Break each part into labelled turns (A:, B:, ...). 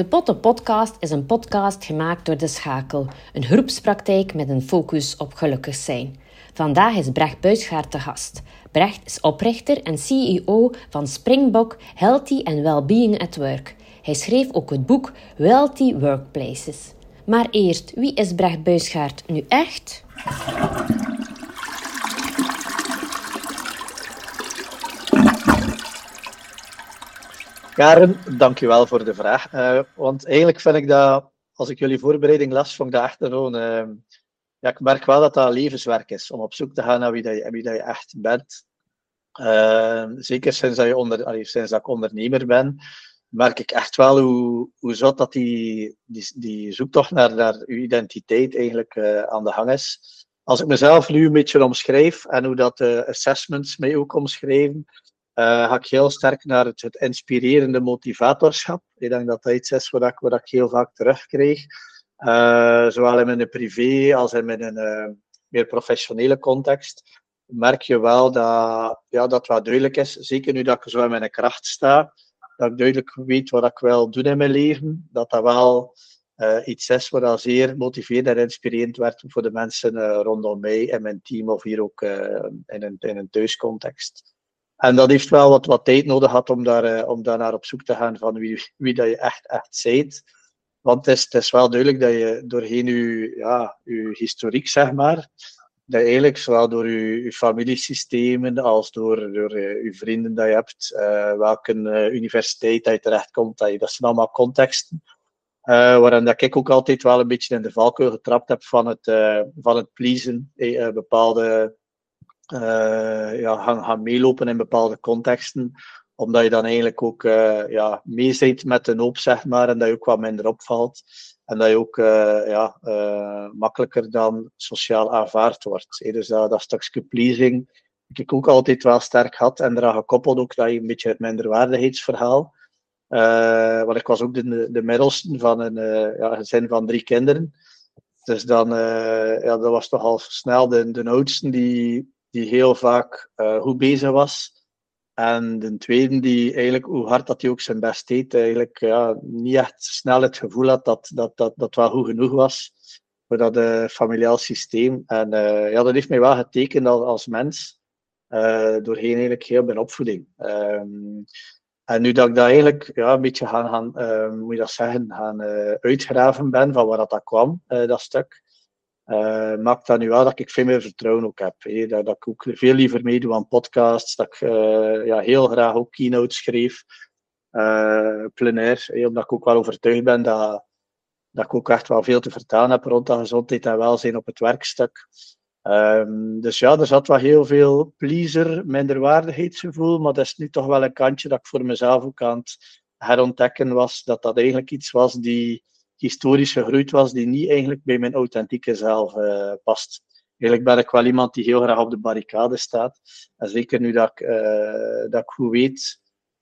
A: De Potte Podcast is een podcast gemaakt door De Schakel, een groepspraktijk met een focus op gelukkig zijn. Vandaag is Brecht Buisgaard te gast. Brecht is oprichter en CEO van Springbok Healthy and Wellbeing at Work. Hij schreef ook het boek Wealthy Workplaces. Maar eerst, wie is Brecht Buisgaard nu echt?
B: Karen, dankjewel voor de vraag. Uh, want eigenlijk vind ik dat, als ik jullie voorbereiding las, vond ik dat. Uh, ja, ik merk wel dat dat levenswerk is, om op zoek te gaan naar wie, dat je, wie dat je echt bent. Uh, zeker sinds dat, je onder, allee, sinds dat ik ondernemer ben, merk ik echt wel hoe, hoe dat die, die, die zoektocht naar, naar uw identiteit eigenlijk aan de gang is. Als ik mezelf nu een beetje omschrijf en hoe dat de assessments mij ook omschrijven, ga ik heel sterk naar het, het, inspirerende motivatorschap. Ik denk dat dat iets is wat ik, ik heel vaak terugkreeg. Uh, zowel in mijn privé als in mijn uh, meer professionele context. Merk je wel dat, ja, dat wat duidelijk is, zeker nu dat ik zo in mijn kracht sta, dat ik duidelijk weet wat ik wil doen in mijn leven. Dat dat wel iets is wat zeer motiverend en inspirerend werd voor de mensen rondom mij en mijn team of hier ook in, een, in een thuiscontext. En dat heeft wel wat, tijd nodig gehad om daar, uh, om daar naar op zoek te gaan van wie, wie dat je echt, echt zijt. Want het is, het is wel duidelijk dat je doorheen je, ja, je historiek, zeg maar, dat eigenlijk zowel door je, je familiesystemen als door, door uh, je vrienden dat je hebt, uh, welke universiteit dat je terechtkomt, dat, je, dat zijn allemaal contexten. waarin dat ik ook altijd wel een beetje in de valkuil getrapt heb van het, van het pleasen, bepaalde uh, ja, gaan, gaan meelopen in bepaalde contexten. Omdat je dan eigenlijk ook uh, ja, mee zit met de hoop, zeg maar, en dat je ook wat minder opvalt. En dat je ook uh, ja, makkelijker dan sociaal aanvaard wordt. Dus dat, dat stukje pleasing heb ik ook altijd wel sterk had. En eraan gekoppeld ook dat je een beetje het minderwaardigheidsverhaal. Want ik was ook de, de middelste van een ja, gezin van drie kinderen. Dus dan ja, dat was toch al snel de, de oudste die die heel vaak uh, goed bezig was. En de tweede, die eigenlijk, hoe hard dat hij ook zijn best deed, eigenlijk ja, niet echt snel het gevoel had dat dat, dat, dat wel goed genoeg was voor dat uh, familiaal systeem. En uh, ja, dat heeft mij wel getekend als, mens, doorheen eigenlijk heel mijn opvoeding. Um, en nu dat ik dat eigenlijk ja, een beetje gaan, gaan moet je dat zeggen, gaan uitgraven ben van waar dat, dat kwam, dat stuk, uh, maakt dat nu wel dat ik veel meer vertrouwen ook heb. Dat, dat, ik ook veel liever meedoe aan podcasts, dat ik uh, ja, heel graag ook keynotes schreef, uh, plenair, hè, omdat ik ook wel overtuigd ben dat, dat ik ook echt wel veel te vertellen heb rond dat gezondheid en welzijn op het werkstuk. Um, dus ja, er zat wel heel veel pleaser, minderwaardigheidsgevoel, maar dat is nu toch wel een kantje dat ik voor mezelf ook aan het herontdekken was, dat dat eigenlijk iets was die historisch gegroeid was, die niet eigenlijk bij mijn authentieke zelf uh, past. Eigenlijk ben ik wel iemand die heel graag op de barricade staat. En zeker nu dat ik, uh, dat goed weet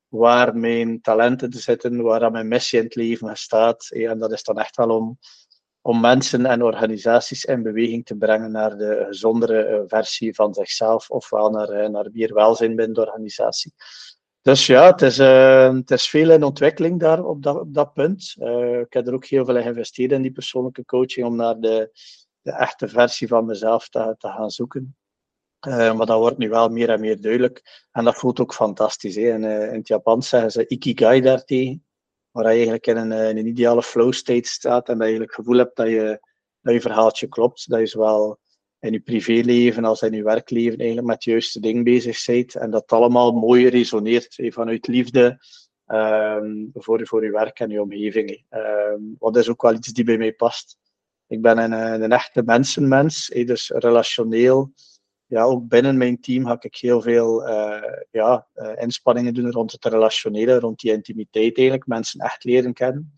B: waar mijn talenten zitten, waar mijn missie in het leven staat. En dat is dan echt wel om, om mensen en organisaties in beweging te brengen naar de gezondere eh, versie van zichzelf, ofwel naar, naar meer welzijn binnen de organisatie. Dus ja, het is, uh, het is veel in ontwikkeling daar op dat, punt. Uh, ik heb er ook heel veel in geïnvesteerd in die persoonlijke coaching om naar de, de echte versie van mezelf te, te gaan zoeken. Uh, maar dat wordt nu wel meer en meer duidelijk. En dat voelt ook fantastisch. Hè. In, in het Japans zeggen ze ikigai daartegen. Waar je eigenlijk in een, in een ideale flow state staat en dat je het gevoel hebt dat je, je verhaaltje klopt. Dat je zowel in je privéleven als in je werkleven eigenlijk met het juiste ding bezig bent. En dat allemaal mooi resoneert vanuit liefde um, voor, voor je werk en je omgeving. Um, wat is ook wel iets die bij mij past. Ik ben een, een echte mensenmens, dus relationeel. Ja, ook binnen mijn team ga ik heel veel uh, ja, uh, inspanningen doen rond het relationele, rond die intimiteit eigenlijk, mensen echt leren kennen.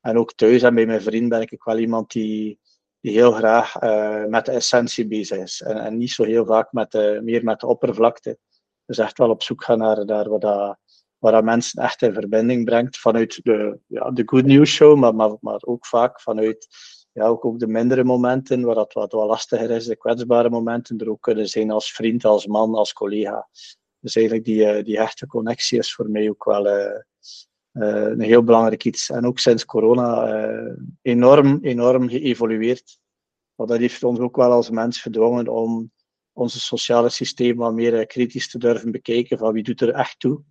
B: En ook thuis en bij mijn vriend ben ik wel iemand die, die heel graag uh, met de essentie bezig is. En, niet zo heel vaak met meer met de oppervlakte. Dus echt wel op zoek gaan naar, naar wat dat, dat mensen echt in verbinding brengt. Vanuit de, ja, de good news show, maar, maar, maar ook vaak vanuit ja, ook, ook de mindere momenten, waar dat wat, wat lastiger is, de kwetsbare momenten, er ook kunnen zijn als vriend, als man, als collega. Dus eigenlijk die, uh, die echte connectie is voor mij ook wel, uh, een heel belangrijk iets. En ook sinds corona enorm, enorm geëvolueerd. Maar dat heeft ons ook wel als mens gedwongen om onze sociale systeem wat meer kritisch te durven bekijken van wie doet er echt toe.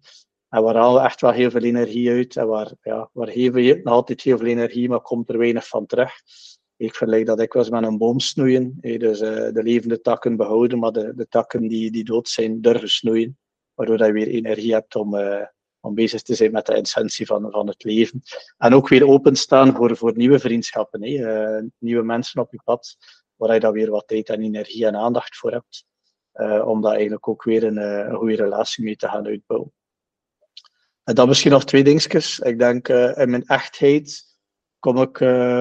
B: En waar halen we echt wel heel veel energie uit. En waar, ja, waar geven we altijd heel veel energie, maar komt er weinig van terug. Ik vergelijk dat ik was met een boom snoeien. Dus de levende takken behouden, maar de, de takken die, die dood zijn, durven snoeien. Waardoor je weer energie hebt om, om bezig te zijn met de essentie van, van het leven. En ook weer openstaan voor, voor nieuwe vriendschappen. Uh, nieuwe mensen op je pad, waar je dan weer wat tijd en energie en aandacht voor hebt. om daar eigenlijk ook weer een, een goede relatie mee te gaan uitbouwen. En dan misschien nog twee dingetjes. Ik denk in mijn echtheid kom ik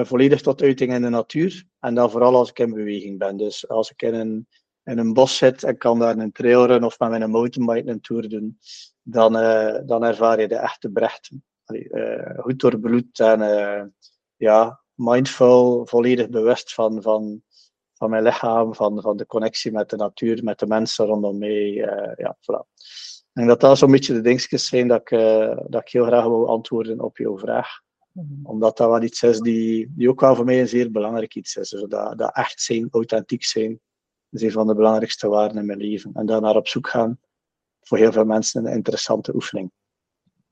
B: volledig tot uiting in de natuur. En dan vooral als ik in beweging ben. Dus als ik in een, in een bos zit en kan daar een trailrun of met mijn mountainbike een tour doen, dan, uh, dan ervaar je de echte brecht. Allee, goed doorbloed en ja, mindful, volledig bewust van, van, van mijn lichaam, van, van de connectie met de natuur, met de mensen rondom mij. ja, voilà. Ik denk dat dat zo'n beetje de dingetjes zijn dat ik, uh, dat ik heel graag wil antwoorden op jouw vraag. Mm Omdat dat wel iets is die, die ook wel voor mij een zeer belangrijk iets is. Dus dat, dat echt zijn, authentiek zijn, is een van de belangrijkste waarden in mijn leven. En daar naar op zoek gaan, voor heel veel mensen een interessante oefening.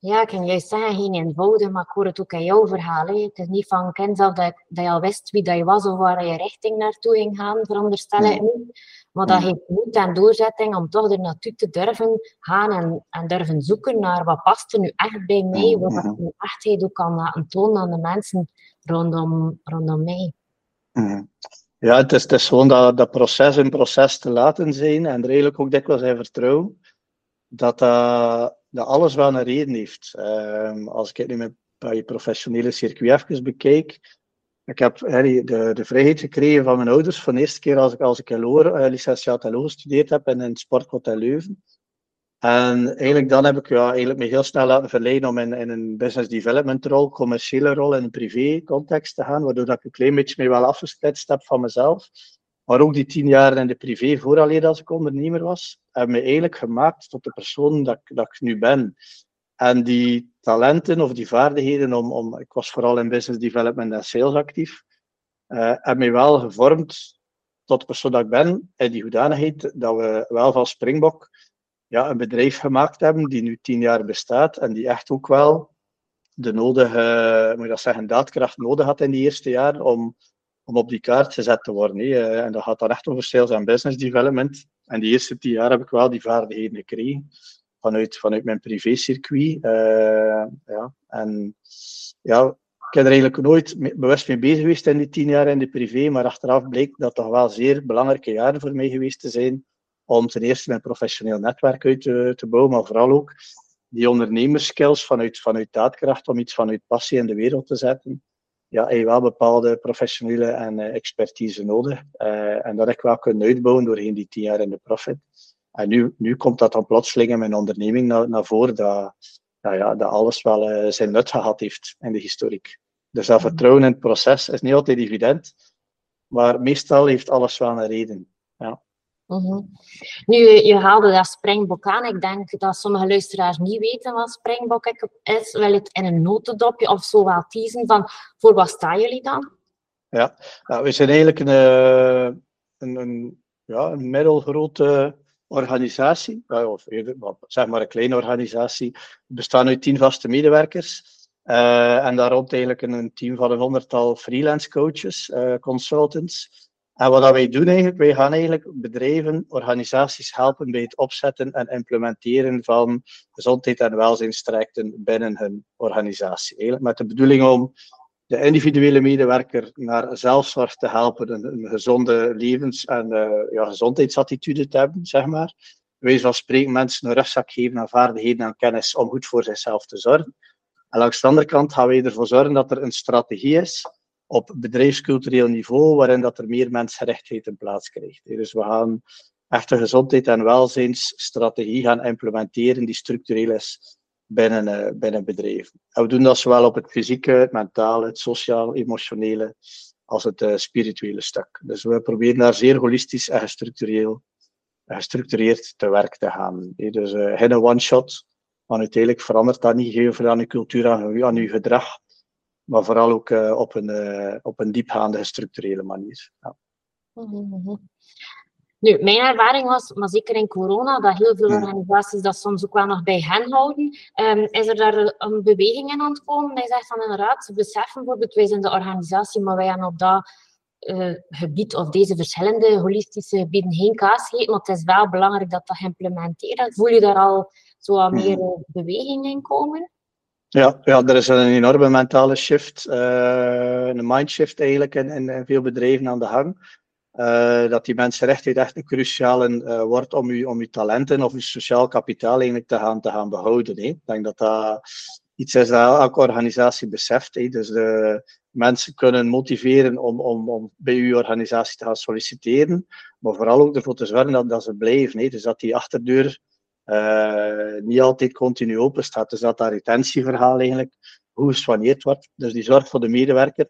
A: Ja, ik kan juist zeggen, geen eenvoudig, maar ik hoor het ook in jouw verhaal. Hè. Het is niet van kind dat, dat je al wist wie dat je was of waar je richting naartoe ging gaan, veronderstel ik niet. Maar dat heeft moed en doorzetting om toch er naartoe te durven gaan en, en durven zoeken naar wat past er nu echt bij mij, wat ik nu echt ook kan laten tonen aan de mensen rondom, rondom mij.
B: Ja, het is, gewoon dat, dat proces een proces te laten zijn en er eigenlijk ook dikwijls in vertrouwen dat, dat, dat alles wel een reden heeft. Um, als ik het nu met je professionele circuit even bekijk, ik heb de, de vrijheid gekregen van mijn ouders van de eerste keer als ik, als ik LO, uh, LO gestudeerd heb in sporthotel Leuven. En eigenlijk dan heb ik ja, eigenlijk me heel snel laten verleiden om in, in een business development rol, commerciële rol in een privé context te gaan, waardoor dat ik een klein beetje mee wel afgesplitst heb van mezelf. Maar ook die tien jaar in de privé, vooraleer als ik ondernemer was, hebben me eigenlijk gemaakt tot de persoon dat, dat ik nu ben. En die talenten of die vaardigheden, om, om, ik was vooral in business development en sales actief, uh, hebben mij wel gevormd tot de persoon dat ik ben. In die hoedanigheid dat we wel van Springbok ja, een bedrijf gemaakt hebben die nu tien jaar bestaat en die echt ook wel de nodige, moet ik dat zeggen, daadkracht nodig had in die eerste jaar om, om op die kaart gezet te worden. Eh, en dat gaat dan echt over sales en business development. En die eerste tien jaar heb ik wel die vaardigheden gekregen vanuit, vanuit mijn privécircuit. Uh, ja. En ja, ik heb er eigenlijk nooit bewust mee bezig geweest in die tien jaar in de privé, maar achteraf bleek dat toch wel zeer belangrijke jaren voor mij geweest te zijn om ten eerste mijn professioneel netwerk uit te, bouwen, maar vooral ook die ondernemerskills vanuit, vanuit daadkracht om iets vanuit passie in de wereld te zetten. Ja, je wel bepaalde professionele en uh, expertise nodig. Uh, en dat heb ik wel kunnen uitbouwen doorheen die tien jaar in de profit. En nu, nu komt dat dan plotseling in mijn onderneming naar, naar voren, dat, dat, ja, dat alles wel uh, zijn nut gehad heeft in de historiek. Dus dat vertrouwen in het proces is niet altijd evident, maar meestal heeft alles wel een reden.
A: Mm -hmm. Nu, je haalde dat springbok aan. Ik denk dat sommige luisteraars niet weten wat springbok is. Wil het in een notendopje of zo wel teasen van voor wat staan jullie dan?
B: Ja, nou, we zijn eigenlijk een, eh, een, een, ja, een middelgrote organisatie, of zeg maar een kleine organisatie, bestaan uit tien vaste medewerkers. Uh, en daar rond eigenlijk een team van een honderdtal freelance coaches, uh, consultants. En wat wij doen eigenlijk, wij gaan eigenlijk bedrijven, organisaties helpen bij het opzetten en implementeren van gezondheid en welzijnstrajecten binnen hun organisatie. Met de bedoeling om de individuele medewerker naar zelfzorg te helpen, een, gezonde levens- en uh, ja, gezondheidsattitude te hebben, zeg maar. Wij van spreken mensen een rugzak geven aan vaardigheden en kennis om goed voor zichzelf te zorgen. En langs de andere kant gaan wij ervoor zorgen dat er een strategie is op bedrijfscultureel niveau, waarin dat er meer mensgerichtheid in plaats krijgt. Dus we gaan echt een gezondheid- en welzijnsstrategie gaan implementeren die structureel is binnen, uh, binnen bedrijven. En we doen dat zowel op het fysieke, het mentale, het sociaal, emotionele, als het uh, spirituele stuk. Dus we proberen daar zeer holistisch en gestructureerd te werk te gaan. Dus geen one-shot, Maar uiteindelijk verandert dat niet veel aan je cultuur, aan, aan je gedrag. Maar vooral ook uh, op, een, uh, op een diepgaande structurele manier. Ja.
A: Mhm. Nu, mijn ervaring was, maar zeker in corona, dat heel veel organisaties dat soms ook wel nog bij hen houden. Um, is er daar een beweging in aan het komen? Zegt van inderdaad, ze beseffen bijvoorbeeld, wij zijn de organisatie, maar wij hebben op dat uh, gebied of deze verschillende holistische gebieden geen kaas gegeten. Maar het is wel belangrijk dat dat geïmplementeerd Voel je daar al zo wat meer beweging in komen?
B: Ja, ja, er is een enorme mentale shift, uh, een mindshift eigenlijk in, in, veel bedrijven aan de gang. Uh, dat die mensenrechten echt een cruciale uh, wordt om je, om talenten of je sociaal kapitaal eigenlijk te gaan, te gaan behouden. Hè. Ik denk dat dat iets is dat elke organisatie beseft. Hè. Dus de mensen kunnen motiveren om, om, om bij uw organisatie te gaan solliciteren, maar vooral ook ervoor te zorgen dat, dat ze blijven. Hè. Dus dat die achterdeur niet altijd continu open staat. Dus dat dat retentieverhaal eigenlijk hoe geswanneerd wordt. Dus die zorg voor de medewerker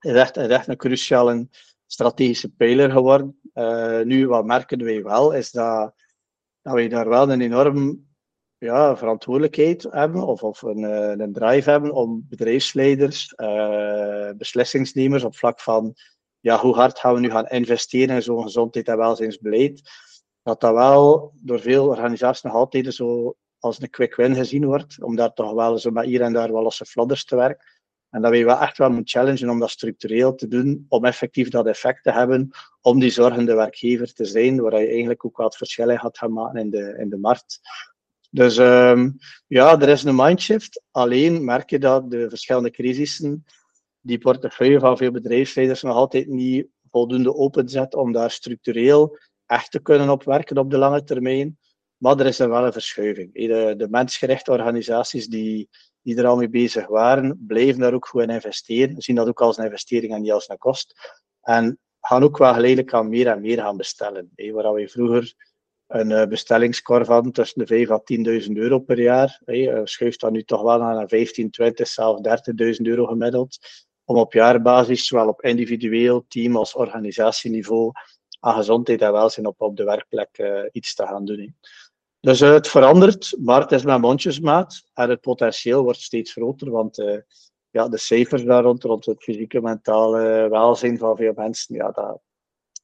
B: is echt, is echt een cruciale strategische pijler geworden. Uh, nu, wat merken wij wel, is dat, dat wij daar wel een enorm ja, verantwoordelijkheid hebben, of, of een, eh, een drive hebben om bedrijfsleiders, beslissingsnemers op vlak van ja, hoe hard gaan we nu gaan investeren in zo'n gezondheid en welzijnsbeleid, dat dat wel door veel organisaties nog altijd zo als een quick win gezien wordt, om daar toch wel zo maar hier en daar wel als flodders te werken. En dat we wel echt wel moeten challengen om dat structureel te doen, om effectief dat effect te hebben, om die zorgende werkgever te zijn, waar je eigenlijk ook wat verschillen gaat gaan maken in de, in de markt. Dus um, ja, er is een mindshift. Alleen merk je dat de verschillende crisissen die portefeuille van veel bedrijfsleiders nog altijd niet voldoende openzet om daar structureel echt te kunnen op werken op de lange termijn. Maar er is er wel een verschuiving. De, de mensgerichte organisaties die, die er al mee bezig waren, blijven daar ook goed in investeren. Zien dat ook als een investering en niet als een kost. En gaan ook wel geleidelijk aan meer en meer gaan bestellen. Waar we vroeger een uh, bestellingskor van tussen de 5 à 10.000 euro per jaar. Hey, uh, schuift dat nu toch wel naar 15, 20, zelfs 30.000 euro gemiddeld. Om op jaarbasis, zowel op individueel, team als organisatieniveau, aan gezondheid en welzijn op, op de werkplek uh, iets te gaan doen. Dus het verandert, maar het is met mondjesmaat en het potentieel wordt steeds groter, want ja, de cijfers daar rond, rond het fysieke, mentale welzijn van veel mensen, ja, dat,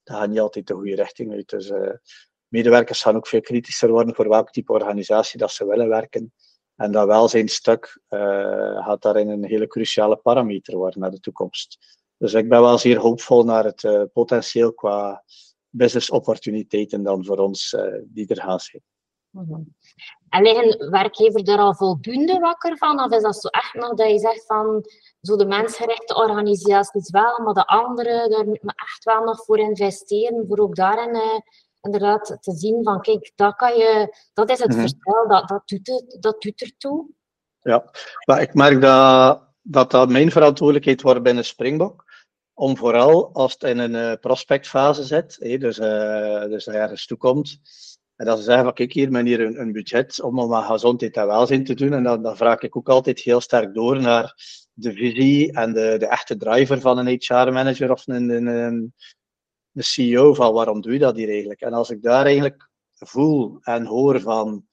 B: dat gaat niet altijd de goede richting uit. Dus medewerkers gaan ook veel kritischer worden voor welk type organisatie dat ze willen werken. En dat welzijnstuk uh, gaat daarin een hele cruciale parameter worden naar de toekomst. Dus ik ben wel zeer hoopvol naar het uh, potentieel qua business opportuniteiten dan voor ons uh, die er gaan zijn.
A: Mm En liggen werkgever er al voldoende wakker van? Of is dat zo echt nog dat je zegt van zo de mensgerichte organisaties wel, maar de andere, daar moet men echt wel nog voor investeren, voor ook daarin inderdaad te zien van kijk, dat, kan je, dat is het mm verschil, dat, dat, doet het, dat doet ertoe.
B: Ja, maar ik merk dat, dat dat mijn verantwoordelijkheid wordt binnen Springbok. Om vooral als het in een uh, prospectfase zit, dus, uh, dus ergens toekomt, en dat ze zeggen van kijk, hier hier een, een budget om om aan gezondheid en welzijn te doen. En dan, dan vraag ik ook altijd heel sterk door naar de visie en de, de echte driver van een HR-manager of een, een, CEO van waarom doe je dat hier eigenlijk? En als ik daar eigenlijk voel en hoor van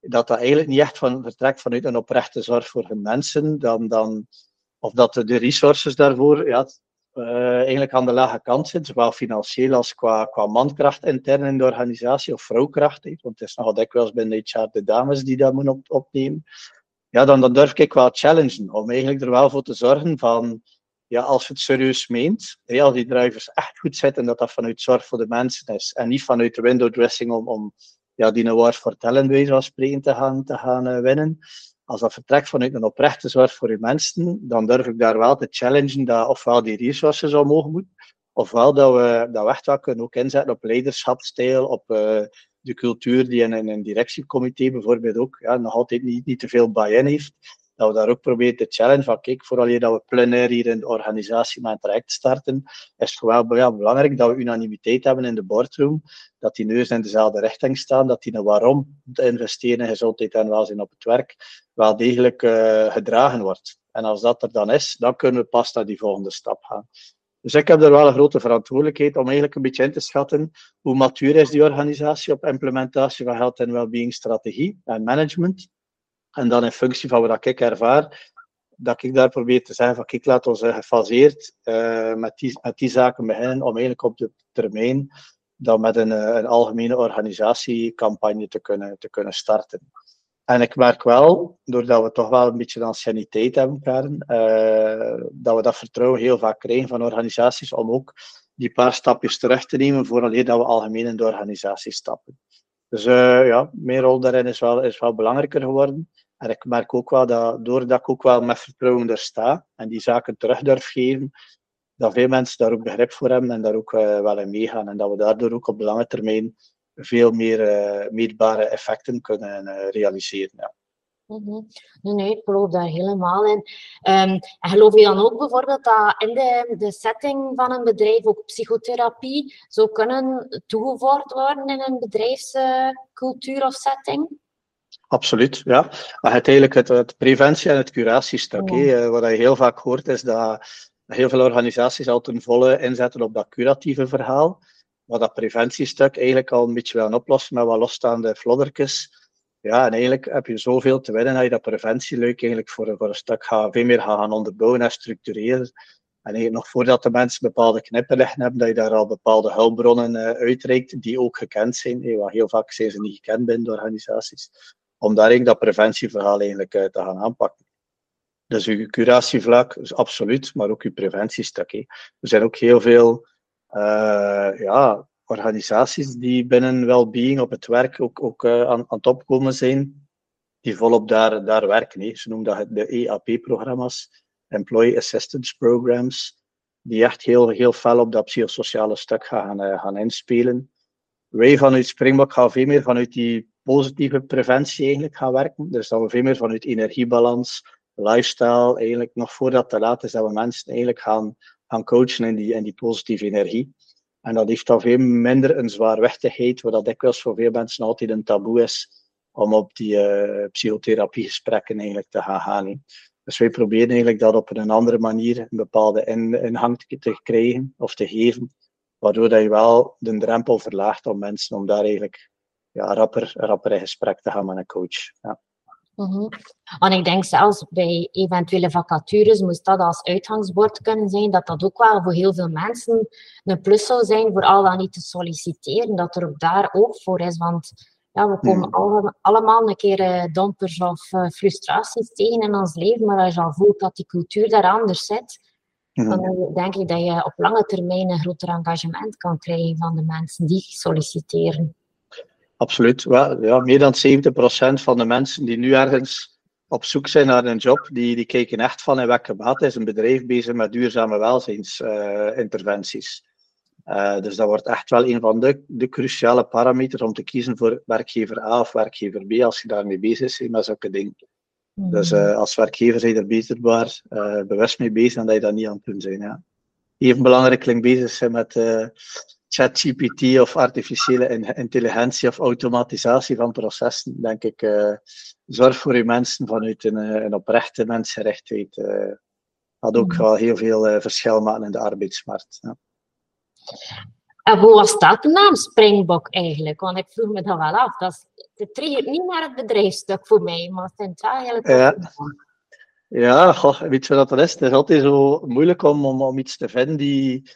B: dat dat eigenlijk niet echt van vertrekt vanuit een oprechte zorg voor hun mensen, dan, dan, of dat de resources daarvoor ja, uh, eigenlijk aan de lage kant zitten, zowel financieel als qua, qua mankracht intern in de organisatie of vrouwkracht. Want het is nogal dikwijls binnen HR de dames die dat moeten op, opnemen. Ja, dan, dan durf ik wel challengen om eigenlijk er wel voor te zorgen van ja, als je het serieus meent, als die drivers echt goed zitten, dat dat vanuit zorg voor de mensen is en niet vanuit de window dressing om, om ja, die award voor talent bij spreken te gaan, te gaan uh, winnen. Als dat vertrekt vanuit een oprechte zorg voor je mensen, dan durf ik daar wel te challengen dat ofwel die resources al mogen moeten, ofwel dat we, dat echt wel kunnen ook inzetten op leiderschapstijl, op uh, de cultuur die in, in een directiecomité bijvoorbeeld ook ja, nog altijd niet, niet te veel buy-in heeft dat we daar ook proberen te challenge van kijk, vooral dat we plenair hier in de organisatie met een traject starten, is het wel belangrijk dat we unanimiteit hebben in de boardroom, dat die neus in dezelfde richting staan, dat die nou waarom te investeren in gezondheid en welzijn op het werk wel degelijk uh, gedragen wordt. En als dat er dan is, dan kunnen we pas naar die volgende stap gaan. Dus ik heb er wel een grote verantwoordelijkheid om eigenlijk een beetje in te schatten hoe matuur is die organisatie op implementatie van health en wellbeing strategie en management En dan in functie van wat ik ervaar, dat ik daar probeer te zeggen van kijk, laat ons gefaseerd uh, met, die, met die zaken beginnen om eigenlijk op de termijn dan met een, een algemene organisatiecampagne te kunnen, te kunnen starten. En ik merk wel, doordat we toch wel een beetje anciëniteit hebben, Karen, dat we dat vertrouwen heel vaak krijgen van organisaties om ook die paar stapjes terug te nemen vooraleer dat we algemeen in de organisatie stappen. Dus ja, mijn rol daarin is wel, is wel belangrijker geworden. En ik merk ook wel dat, doordat ik ook wel met vertrouwen er sta en die zaken terug durf geven, dat veel mensen daar ook begrip voor hebben en daar ook uh, wel in meegaan. En dat we daardoor ook op lange termijn veel meer uh, meetbare effecten kunnen uh, realiseren. Ja.
A: -hmm. Nee, ik geloof daar helemaal in. Um, en geloof je dan ook bijvoorbeeld dat in de, de setting van een bedrijf ook psychotherapie zou kunnen toegevoegd worden in een bedrijfscultuur of setting?
B: Absoluut, ja. Uiteindelijk het, het preventie- en het curatiestuk. Ja. Wat je heel vaak hoort is dat heel veel organisaties al ten volle inzetten op dat curatieve verhaal. Maar dat preventiestuk eigenlijk al een beetje willen oplossen met wat losstaande floddertjes. Ja, en eigenlijk heb je zoveel te winnen dat je dat preventieluik eigenlijk voor, voor een stuk gaat, veel meer gaan onderbouwen en structureren. En eigenlijk nog voordat de mensen bepaalde knipperlichten hebben, dat je daar al bepaalde hulpbronnen uh, uitreikt die ook gekend zijn. Wat heel vaak zijn ze niet gekend binnen de organisaties. Om daar eigenlijk dat preventieverhaal eigenlijk uh, te gaan aanpakken. Dus uw curatievlak is absoluut, maar ook uw preventiestuk. Er zijn ook heel veel uh, ja, organisaties die binnen well-being op het werk ook, ook uh, aan, aan het opkomen zijn, die volop daar, daar werken. Ze noemen dat de EAP-programma's, Employee Assistance Programs, die echt heel, heel fel op dat psychosociale stuk gaan, gaan inspelen. Wij vanuit Springbok gaan veel meer vanuit die positieve preventie eigenlijk gaan werken. Dus dat we veel meer vanuit energiebalans, lifestyle, eigenlijk nog voordat het te laat is, dat we mensen eigenlijk gaan, gaan coachen in die, die positieve energie. En dat heeft dan veel minder een zwaarwichtigheid, wat dat dikwijls voor veel mensen altijd een taboe is, om op die uh, psychotherapiegesprekken eigenlijk te gaan gaan. Dus wij proberen eigenlijk dat op een andere manier een bepaalde in, inhang te krijgen of te geven, waardoor dat je wel de drempel verlaagt om mensen om daar eigenlijk ja, rapper, rapper in gesprek te gaan met een coach. Ja.
A: Mm -hmm. En ik denk zelfs bij eventuele vacatures moest dat als uitgangsbord kunnen zijn, dat dat ook wel voor heel veel mensen een plus zou zijn voor al dan niet te solliciteren, dat er ook daar ook voor is. Want ja, we komen mm. allemaal een keer uh, dompers of uh, frustraties tegen in ons leven, maar als je al voelt dat die cultuur daar anders zit, mm. dan denk ik dat je op lange termijn een groter engagement kan krijgen van de mensen die solliciteren.
B: Absoluut. Ja, meer dan 70% van de mensen die nu ergens op zoek zijn naar een job, die, die kijken echt van in welke mate is een bedrijf bezig met duurzame welzijnsinterventies. Uh, uh, dus dat wordt echt wel een van de, de cruciale parameters om te kiezen voor werkgever A of werkgever B als je daarmee bezig bent met zulke dingen. Mm. Dus uh, als werkgever zijn er beter waar, bewust mee bezig dan dat je dat niet aan kunt zijn. Ja. Even belangrijk klinkt bezig zijn met ChatGPT of artificiële intelligentie of automatisatie van processen, denk ik, uh, zorg voor uw mensen vanuit een, eh, een oprechte mensenrechtheid. Uh, had ook mm. wel heel veel uh, verschil maken in de arbeidsmarkt. Ja.
A: En hoe was dat de naam Springbok eigenlijk? Want ik vroeg me dat wel af. Dat is, triggert niet naar het bedrijfsstuk voor mij, maar het is eigenlijk.
B: Ja. Ja, goh, weet je wat dat is? Het is altijd zo moeilijk om, om, om iets te vinden die,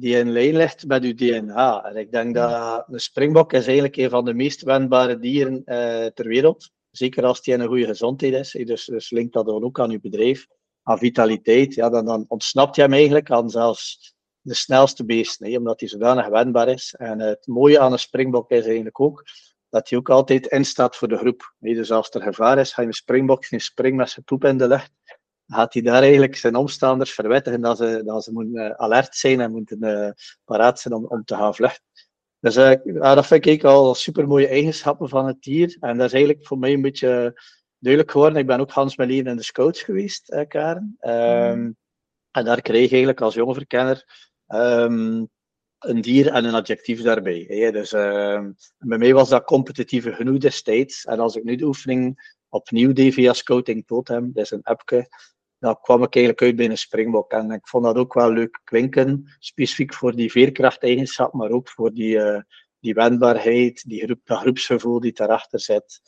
B: die in lijn ligt met uw DNA. En ik denk dat een springbok is eigenlijk een van de meest wendbare dieren uh, ter wereld. Zeker als die in een goede gezondheid is. Dus, dus linkt dat dan ook aan uw bedrijf, aan vitaliteit. Ja, dan, dan ontsnapt je hem eigenlijk aan zelfs de snelste beesten, omdat hij zodanig wendbaar is. En het mooie aan een springbok is eigenlijk ook dat hij ook altijd instaat voor de groep. Dus als er gevaar is, ga je een springbok geen spring met zijn poep in de lucht gaat hij daar eigenlijk zijn omstanders verwittigen dat ze, dat ze moeten uh, alert zijn en moeten uh, paraat zijn om, om te gaan vluchten. Dus uh, dat vind ik al super mooie eigenschappen van het dier. En dat is eigenlijk voor mij een beetje duidelijk geworden. Ik ben ook Hans mijn in de scouts geweest, Karen. Um, en daar kreeg ik eigenlijk als jonge verkenner um, een dier en een adjectief daarbij. Hè. Dus ehm, bij mij was dat competitieve genoeg destijds. En als ik nu de oefening opnieuw deed via Scouting Totem, dat is een appje, dan kwam ik eigenlijk uit bij een springbok. En ik vond dat ook wel leuk klinken, specifiek voor die veerkrachteigenschap, maar ook voor die, uh, die wendbaarheid, die groep, dat groepsgevoel die daarachter zit.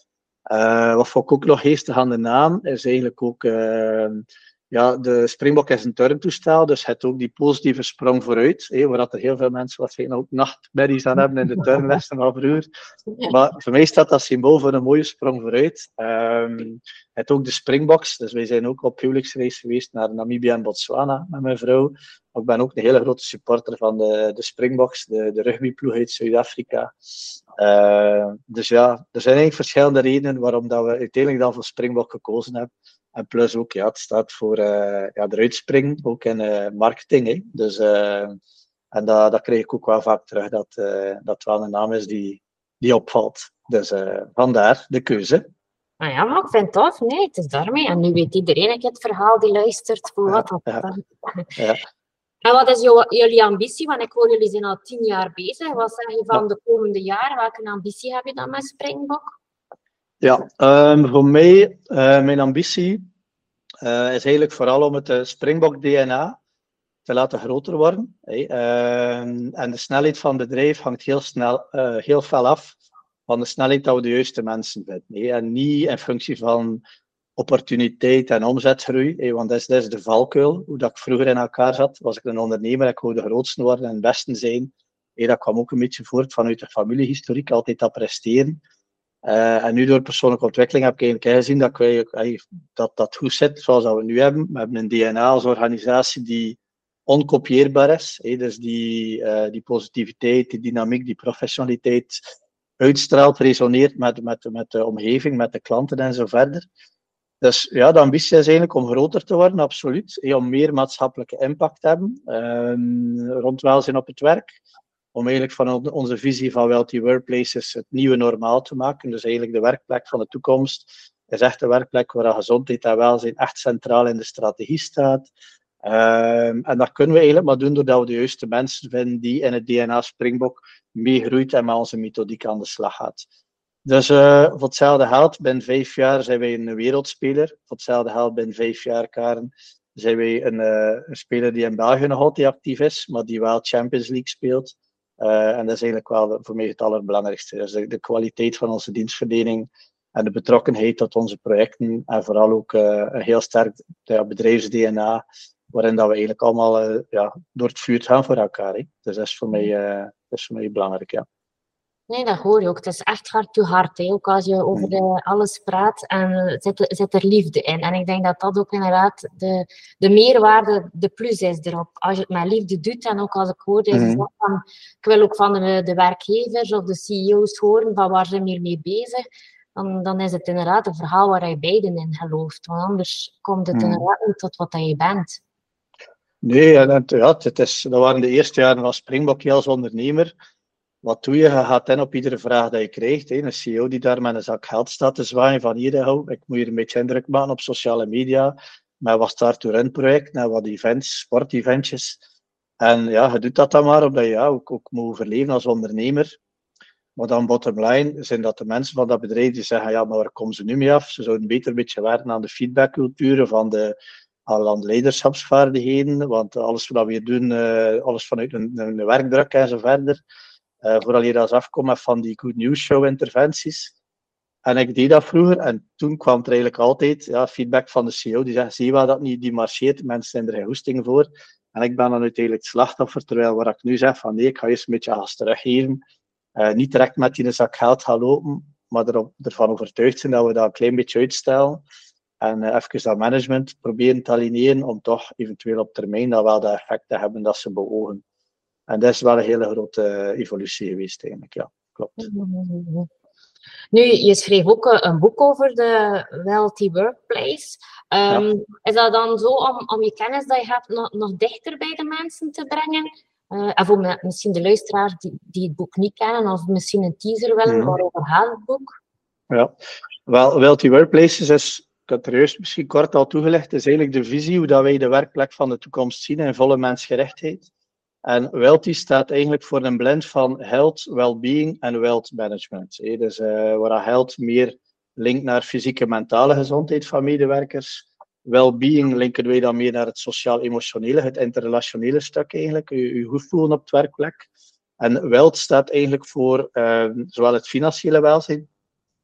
B: wat vond ik ook nog geestig aan de naam, is eigenlijk ook ja, de Springbok is een turntoestel, dus het ook die positieve sprong vooruit, hé, waar dat er heel veel mensen waarschijnlijk ook nachtmerries aan hebben in de turnlessen van vroeger. Maar voor mij staat dat symbool voor een mooie sprong vooruit. Um, het ook de Springboks, dus wij zijn ook op huwelijksreis geweest naar Namibia en Botswana met mijn vrouw. Ik ben ook een hele grote supporter van de, de Springboks, de, de rugbyploeg uit Zuid-Afrika. Uh, dus ja, er zijn eigenlijk verschillende redenen waarom dat we uiteindelijk dan voor Springbok gekozen hebben. En plus ook, ja, het staat voor uh, ja, eruit springen, ook in uh, marketing. Hè. Dus, uh, en dat, dat krijg ik ook wel vaak terug, dat dat wel een naam is die, die opvalt. Dus vandaar de keuze.
A: Ah ja, maar ik vind het tof. Nee, het is daarmee. En nu weet iedereen het verhaal die luistert. Voor wat ja, ja. En wat is jou, jullie ambitie? Want ik hoor jullie zijn al tien jaar bezig. Wat zeg je van de komende jaren? Welke ambitie heb je dan met Springbok?
B: Ja, um, voor mij, uh, mijn ambitie uh, is eigenlijk vooral om het uh, Springbok DNA te laten groter worden. Ehm, en de snelheid van het bedrijf hangt heel, snel, heel fel af van de snelheid dat we de juiste mensen vinden. En niet in functie van opportuniteit en omzetgroei, want dat is, dat is de valkuil. Hoe dat ik vroeger in elkaar zat, was ik een ondernemer, ik wou de grootste worden en het beste zijn. Dat kwam ook een beetje voort vanuit de familiehistoriek, altijd dat presteren. Uh, en nu door persoonlijke ontwikkeling heb ik gezien dat, wij, dat dat goed zit zoals we nu hebben. We hebben een DNA als organisatie die onkopieerbaar is. Dus die, uh, die positiviteit, die dynamiek, die professionaliteit uitstraalt, resoneert met, met, met de omgeving, met de klanten en zo verder. Dus ja, de ambitie is eigenlijk om groter te worden, absoluut. Om meer maatschappelijke impact te hebben uh, rond welzijn op het werk om eigenlijk van onze visie van Wealthy Workplaces het nieuwe normaal te maken. Dus eigenlijk de werkplek van de toekomst is echt een werkplek waar gezondheid en welzijn echt centraal in de strategie staat. Um, en dat kunnen we eigenlijk maar doen doordat we de juiste mensen vinden die in het DNA Springbok meegroeit en met onze methodiek aan de slag gaat. Dus uh, hetzelfde geld, binnen vijf jaar zijn wij een wereldspeler. Voor hetzelfde geld, binnen vijf jaar, Karen, zijn wij een, uh, een speler die in België nog altijd actief is, maar die wel Champions League speelt. Uh, en dat is eigenlijk wel voor mij het allerbelangrijkste. Dus de, kwaliteit van onze dienstverlening en de betrokkenheid tot onze projecten. En vooral ook uh, een heel sterk ja, bedrijfs-DNA, waarin dat we eigenlijk allemaal uh, ja, door het vuur gaan voor elkaar. Hè. Dus dat is voor mij, is voor mij belangrijk. Ja.
A: Nee, dat hoor je ook. Het is echt hard to hart. Hè. Ook als je over de, alles praat en zit, zit er liefde in. En ik denk dat dat ook inderdaad de, de meerwaarde, de plus is erop. Als je het met liefde doet, en ook als ik hoorde, mm -hmm. van, ik wil ook van de, de werkgevers of de CEO's horen van waar ze mee bezig. Dan, dan is het inderdaad een verhaal waar je beiden in gelooft. Want anders komt het mm -hmm. inderdaad niet tot wat je bent.
B: Nee, en, ja, het is, dat waren de eerste jaren van Springbok als ondernemer wat doe je? Je gaat in op iedere vraag die je krijgt. Hè. Een CEO die daar met een zak geld staat te zwaaien van hier, ik moet hier een beetje indruk maken op sociale media. Met wat start to project, met wat events, sporteventjes. En ja, je doet dat dan maar omdat je ja, ook, ook moet overleven als ondernemer. Maar dan bottom line zijn dat de mensen van dat bedrijf die zeggen, ja, maar waar komen ze nu mee af? Ze zouden beter een beetje werken aan de feedbackcultuur van de, aan de leiderschapsvaardigheden. Want alles wat we hier doen, uh, alles vanuit een, een werkdruk en zo verder vooral je als afkomen van die Good News Show interventies. En ik deed dat vroeger en toen kwam er eigenlijk altijd ja, feedback van de CEO. Die zegt, zie je wel dat niet, die marcheert, mensen zijn er hoesting voor. En ik ben dan uiteindelijk slachtoffer, terwijl waar ik nu zeg van nee, ik ga eerst een beetje gas teruggeven. Uh, niet direct met die zak geld gaan lopen, maar erop, ervan overtuigd zijn dat we dat een klein beetje uitstellen. En uh, even dat management proberen te aligneren om toch eventueel op termijn dat wel de effect te hebben dat ze beogen. En dat is wel een hele grote eh, evolutie geweest eigenlijk, ja, klopt.
A: Nu, je schreef ook eh, een boek over de Wealthy Workplace. Um, Is dat dan zo om, om je kennis dat je hebt nog, nog dichter bij de mensen te brengen? Uh, en voor misschien de luisteraars die, die het boek niet kennen, of misschien een teaser willen, mm. waarover gaat het boek?
B: Ja, wel, Wealthy Workplaces is, ik had er juist misschien kort al toegelegd, is eigenlijk de visie hoe dat wij de werkplek van de toekomst zien in volle mensgerichtheid. En Wealthy staat eigenlijk voor een blend van health, well-being en wealth management. Dus uh, waar health meer linkt naar fysieke en mentale gezondheid van medewerkers. Well-being linken wij dan meer naar het sociaal-emotionele, het interrelationele stuk eigenlijk, je, voelen op het werkplek. En wealth staat eigenlijk voor uh, zowel het financiële welzijn,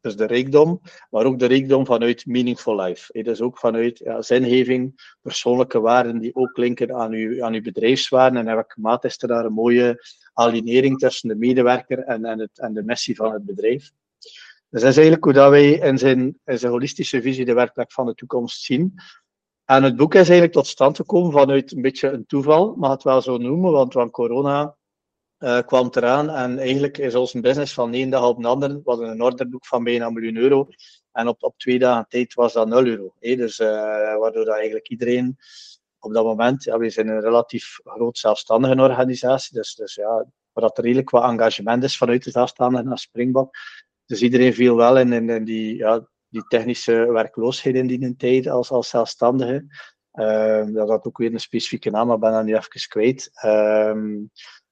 B: dus de rijkdom, maar ook de rijkdom vanuit meaningful life. Dus ook vanuit ja, zingeving, persoonlijke waarden die ook linken aan uw, aan uw bedrijfswaarden. En in welke mate is er daar een mooie alignering tussen de medewerker en, en, het, en de missie van het bedrijf. Dus dat is eigenlijk hoe dat wij in zijn, in zijn holistische visie de werkplek van de toekomst zien. En het boek is eigenlijk tot stand gekomen vanuit een beetje een toeval, mag het wel zo noemen, want van corona uh, kwam eraan en eigenlijk is ons business van één dag op een andere, was een orderboek van bijna een miljoen euro. En op, op twee dagen tijd was dat 0 euro. Hè? Dus uh, waardoor dat eigenlijk iedereen op dat moment, ja, we zijn een relatief groot zelfstandige organisatie, dus, dus ja, waar er redelijk wat engagement is vanuit de zelfstandigen naar Springbok. Dus iedereen viel wel in, in, die, ja, die technische werkloosheid in die tijd als, als zelfstandige. Uh, dat had ook weer een specifieke naam, maar ben dan nu even kwijt. Uh,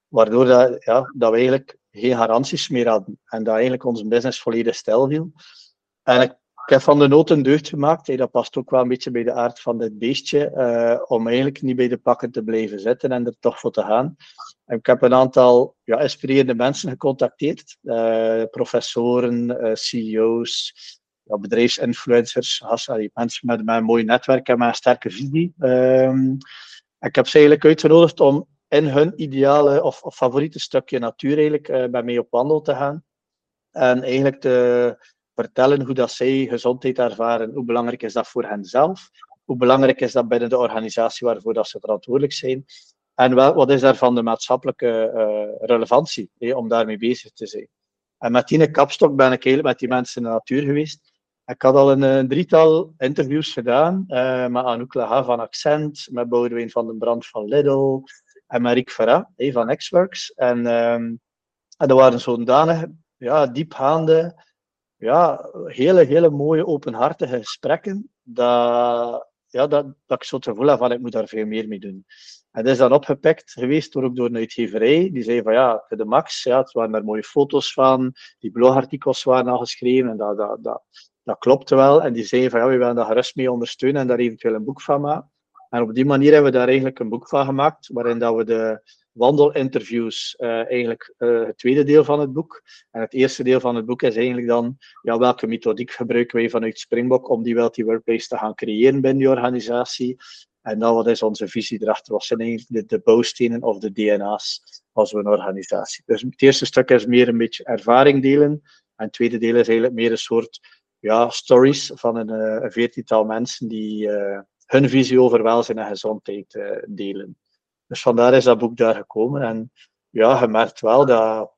B: waardoor dat, ja, dat we eigenlijk geen garanties meer hadden. En dat eigenlijk onze business volledig stil viel. En ik, heb van de nood een deugd gemaakt. Hey, dat past ook wel een beetje bij de aard van dit beestje. Uh, om eigenlijk niet bij de pakken te blijven zitten en er toch voor te gaan. En ik heb een aantal ja, inspirerende mensen gecontacteerd. Uh, professoren, uh, CEO's, ja, bedrijfsinfluencers, mensen met, met een mooi netwerk en met een sterke visie. Um, ik heb ze eigenlijk uitgenodigd om in hun ideale of, favoriete stukje natuur eigenlijk uh, bij mij op wandel te gaan. En eigenlijk te vertellen hoe dat zij gezondheid ervaren. Hoe belangrijk is dat voor hen zelf? Hoe belangrijk is dat binnen de organisatie waarvoor dat ze verantwoordelijk zijn? En wel, wat is daarvan de maatschappelijke uh, relevantie eh, om daarmee bezig te zijn? En met die kapstok ben ik eigenlijk met die mensen in de natuur geweest. Ik had al een, een drietal interviews gedaan met Anouk Laha van Accent, met Boudewijn van den Brand van Lidl en Rick Farah van Xworks. En, um, en dat waren zodanig ja, diepgaande, ja, hele, hele mooie, openhartige gesprekken, dat, ja, dat, dat ik zo het gevoel heb van ik moet daar veel meer mee doen. En dat is dan opgepikt geweest door, ook door. Die zei van ja, de max, ja, het waren daar mooie foto's van, die blogartikels waren al geschreven en dat, dat, dat, dat klopte wel. En die zei van ja, we willen daar gerust mee ondersteunen en daar eventueel een boek van maken. En op die manier hebben we daar eigenlijk een boek van gemaakt, waarin dat we de wandelinterviews, uh, eigenlijk uh, het tweede deel van het boek. En het eerste deel van het boek is eigenlijk dan, ja, welke methodiek gebruiken wij vanuit Springbok om die Wealthy Workplace te gaan creëren binnen die organisatie. En dan wat is onze visie erachter? Wat zijn eigenlijk de, de bouwstenen of de DNA's als we een organisatie? Dus het eerste stuk is meer een beetje ervaring delen. En het tweede deel is eigenlijk meer een soort ja, stories van een, uh, een veertiental mensen die hun visie over welzijn en gezondheid uh, delen. Dus vandaar is dat boek daar gekomen. En ja, je merkt wel dat,